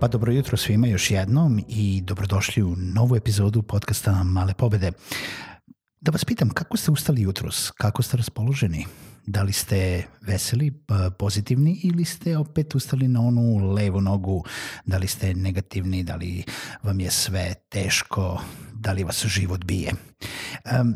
Pa dobro jutro svima još jednom i dobrodošli u novu epizodu podcasta Male pobede. Da vas pitam kako ste ustali jutros, kako ste raspoloženi? Da li ste veseli, pozitivni ili ste opet ustali na onu levu nogu? Da li ste negativni, da li vam je sve teško, da li vas život bije? Um,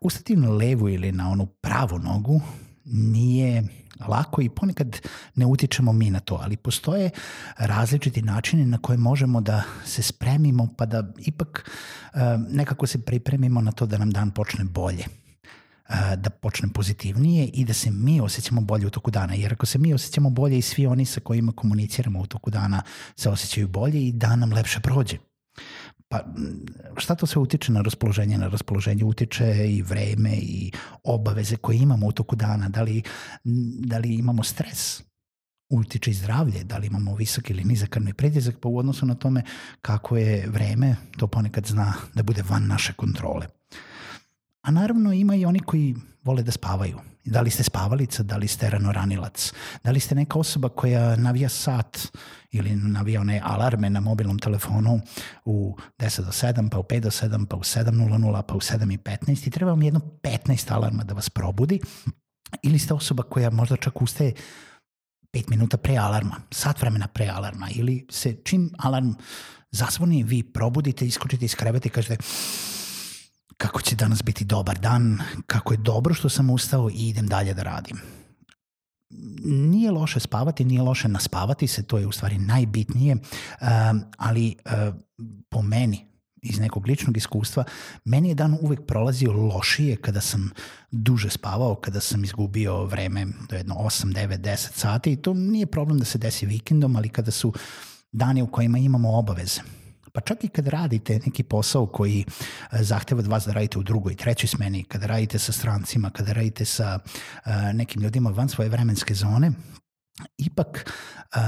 ustati na levu ili na onu pravu nogu nije lako i ponekad ne utičemo mi na to, ali postoje različiti načini na koje možemo da se spremimo pa da ipak e, nekako se pripremimo na to da nam dan počne bolje e, da počne pozitivnije i da se mi osjećamo bolje u toku dana. Jer ako se mi osjećamo bolje i svi oni sa kojima komuniciramo u toku dana se osjećaju bolje i dan nam lepše prođe. Pa šta to sve utiče na raspoloženje? Na raspoloženje utiče i vreme i obaveze koje imamo u toku dana. Da li, da li imamo stres? utiče i zdravlje, da li imamo visok ili nizak krvni pritisak, pa u odnosu na tome kako je vreme, to ponekad zna da bude van naše kontrole. A naravno ima i oni koji vole da spavaju, Da li ste spavalica, da li ste ranilac, da li ste neka osoba koja navija sat ili navija one alarme na mobilnom telefonu u 10 do 7, pa u 5 do 7, pa u 7.00, pa u 7.15 i treba vam jedno 15 alarma da vas probudi ili ste osoba koja možda čak ustaje 5 minuta pre alarma, sat vremena pre alarma ili se čim alarm zazvoni vi probudite, iskočite iz kreveta i kažete kako će danas biti dobar dan, kako je dobro što sam ustao i idem dalje da radim. Nije loše spavati, nije loše naspavati se, to je u stvari najbitnije, ehm, ali ehm, po meni, iz nekog ličnog iskustva, meni je dan uvek prolazio lošije kada sam duže spavao, kada sam izgubio vreme do jedno 8, 9, 10 sati i to nije problem da se desi vikendom, ali kada su dani u kojima imamo obaveze – pa čak i kad radite neki posao koji e, zahteva od vas da radite u drugoj, trećoj smeni, kada radite sa strancima, kada radite sa e, nekim ljudima van svoje vremenske zone, ipak e,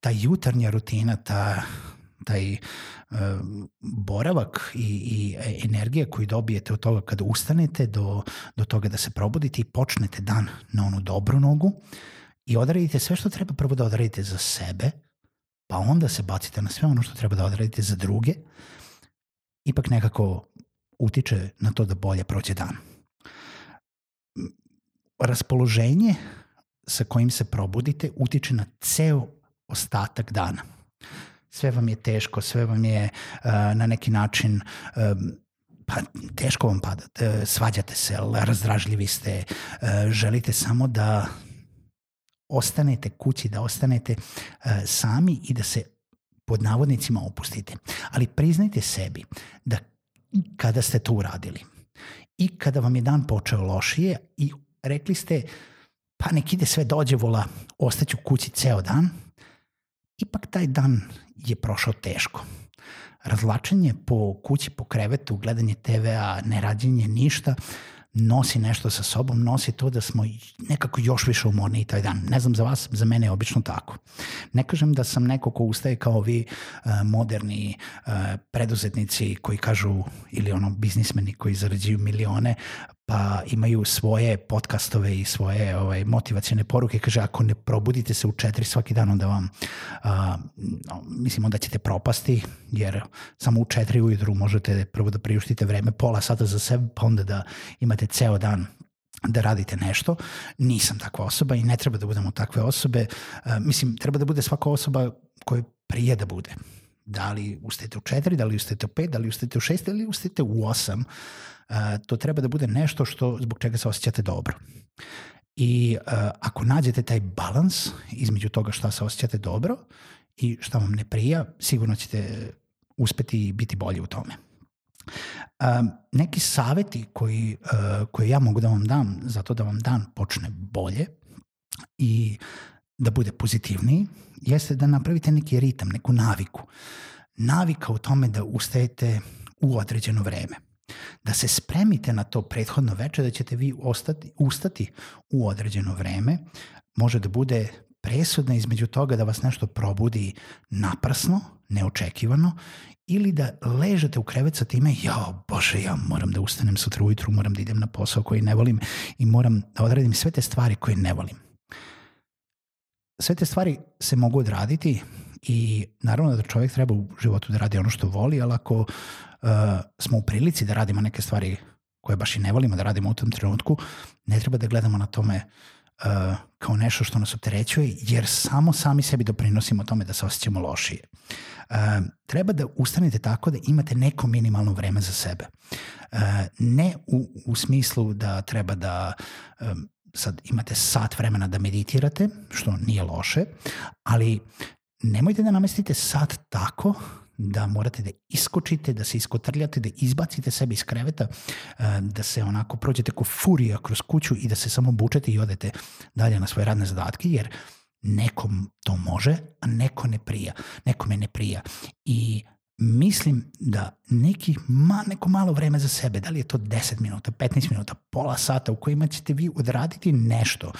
ta jutarnja rutina, ta taj boravak i, i energija koju dobijete od toga kada ustanete do, do toga da se probudite i počnete dan na onu dobru nogu i odradite sve što treba prvo da odradite za sebe, pa onda se bacite na sve ono što treba da odradite za druge, ipak nekako utiče na to da bolje prođe dan. Raspoloženje sa kojim se probudite utiče na ceo ostatak dana. Sve vam je teško, sve vam je uh, na neki način um, pa teško vam pada, eh, svađate se, razdražljivi ste, želite samo da ostanete kući, da ostanete uh, sami i da se pod navodnicima opustite. Ali priznajte sebi da kada ste to uradili i kada vam je dan počeo lošije i rekli ste pa nek ide sve dođe vola, ostaću kući ceo dan, ipak taj dan je prošao teško. Razlačenje po kući, po krevetu, gledanje TV-a, nerađenje, ništa, uh, nosi nešto sa sobom, nosi to da smo nekako još više umorni taj dan. Ne znam za vas, za mene je obično tako. Ne kažem da sam neko ko ustaje kao vi e, moderni e, preduzetnici koji kažu, ili ono biznismeni koji zarađuju milione, a, imaju svoje podcastove i svoje ovaj, motivacijne poruke. Kaže, ako ne probudite se u četiri svaki dan, onda vam, a, no, mislim, onda ćete propasti, jer samo u četiri ujutru možete prvo da priuštite vreme pola sata za sebe, pa onda da imate ceo dan da radite nešto. Nisam takva osoba i ne treba da budemo takve osobe. A, mislim, treba da bude svaka osoba koja prije da bude da li ustajete u 4, da li ustajete u 5, da li ustajete u 6 ili da ustajete u 8, to treba da bude nešto što, zbog čega se osjećate dobro. I ako nađete taj balans između toga šta se osjećate dobro i šta vam ne prija, sigurno ćete uspeti biti bolji u tome. Um, neki saveti koji, uh, koje ja mogu da vam dam za to da vam dan počne bolje i da bude pozitivniji, jeste da napravite neki ritam, neku naviku. Navika u tome da ustajete u određeno vreme. Da se spremite na to prethodno veče, da ćete vi ostati, ustati u određeno vreme. Može da bude presudna između toga da vas nešto probudi naprsno, neočekivano, ili da ležete u krevet sa time, ja, bože, ja moram da ustanem sutra ujutru, moram da idem na posao koji ne volim i moram da odradim sve te stvari koje ne volim sve te stvari se mogu odraditi i naravno da čovjek treba u životu da radi ono što voli, ali ako uh, smo u prilici da radimo neke stvari koje baš i ne volimo da radimo u tom trenutku, ne treba da gledamo na tome uh, kao nešto što nas opterećuje, jer samo sami sebi doprinosimo tome da se osjećamo lošije. Uh, treba da ustanete tako da imate neko minimalno vreme za sebe. Uh, ne u, u smislu da treba da um, sad imate sat vremena da meditirate, što nije loše, ali nemojte da namestite sat tako da morate da iskočite, da se iskotrljate, da izbacite sebe iz kreveta, e, da se onako prođete ko furija kroz kuću i da se samo bučete i odete dalje na svoje radne zadatke, jer nekom to može, a neko ne prija, nekome ne prija. I mislim da neki ma, neko malo vreme za sebe, da li je to 10 minuta, 15 minuta, pola sata u kojima ćete vi odraditi nešto,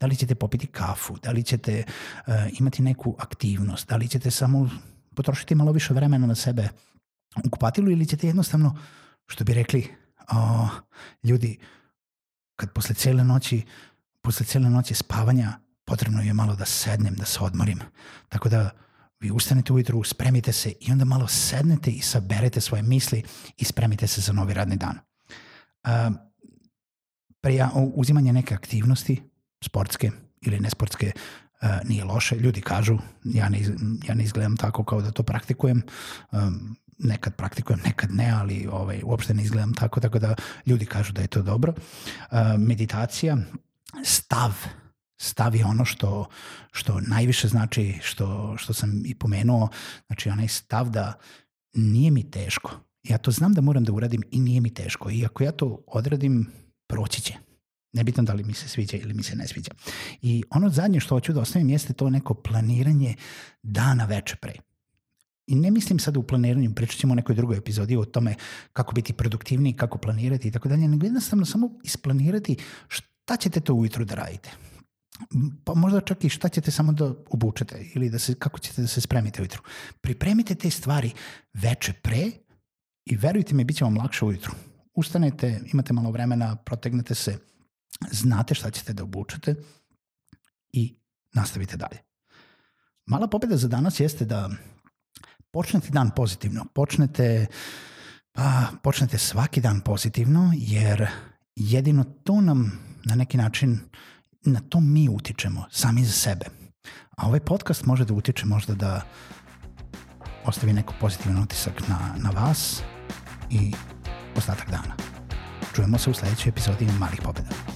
da li ćete popiti kafu, da li ćete uh, imati neku aktivnost, da li ćete samo potrošiti malo više vremena na sebe u kupatilu ili ćete jednostavno, što bi rekli o, ljudi, kad posle cele noći, posle cele noći spavanja potrebno je malo da sednem, da se odmorim. Tako da vi ustanete ujutru, spremite se i onda malo sednete i saberete svoje misli i spremite se za novi radni dan. Uh, ehm, preja, uzimanje neke aktivnosti, sportske ili nesportske, uh, nije loše. Ljudi kažu, ja ne, ja ne izgledam tako kao da to praktikujem, um, nekad praktikujem, nekad ne, ali ovaj, uopšte ne izgledam tako, tako da ljudi kažu da je to dobro. Uh, meditacija, stav, stavi ono što, što najviše znači, što, što sam i pomenuo, znači onaj stav da nije mi teško. Ja to znam da moram da uradim i nije mi teško. I ako ja to odradim, proći će. Nebitno da li mi se sviđa ili mi se ne sviđa. I ono zadnje što hoću da ostavim jeste to neko planiranje dana veče pre. I ne mislim sad u planiranju, pričat ćemo u nekoj drugoj epizodi o tome kako biti produktivniji, kako planirati i tako dalje, nego jednostavno samo isplanirati šta ćete to ujutru da radite pa možda čak i šta ćete samo da obučete ili da se, kako ćete da se spremite ujutru. Pripremite te stvari veče pre i verujte mi, bit će vam lakše ujutru. Ustanete, imate malo vremena, protegnete se, znate šta ćete da obučete i nastavite dalje. Mala pobeda za danas jeste da počnete dan pozitivno, počnete, pa, počnete svaki dan pozitivno, jer jedino to nam na neki način na to mi utičemo, sami za sebe. A ovaj podcast može da utiče možda da ostavi neko pozitivan utisak na, na vas i ostatak dana. Čujemo se u sledećoj epizodi Malih pobeda.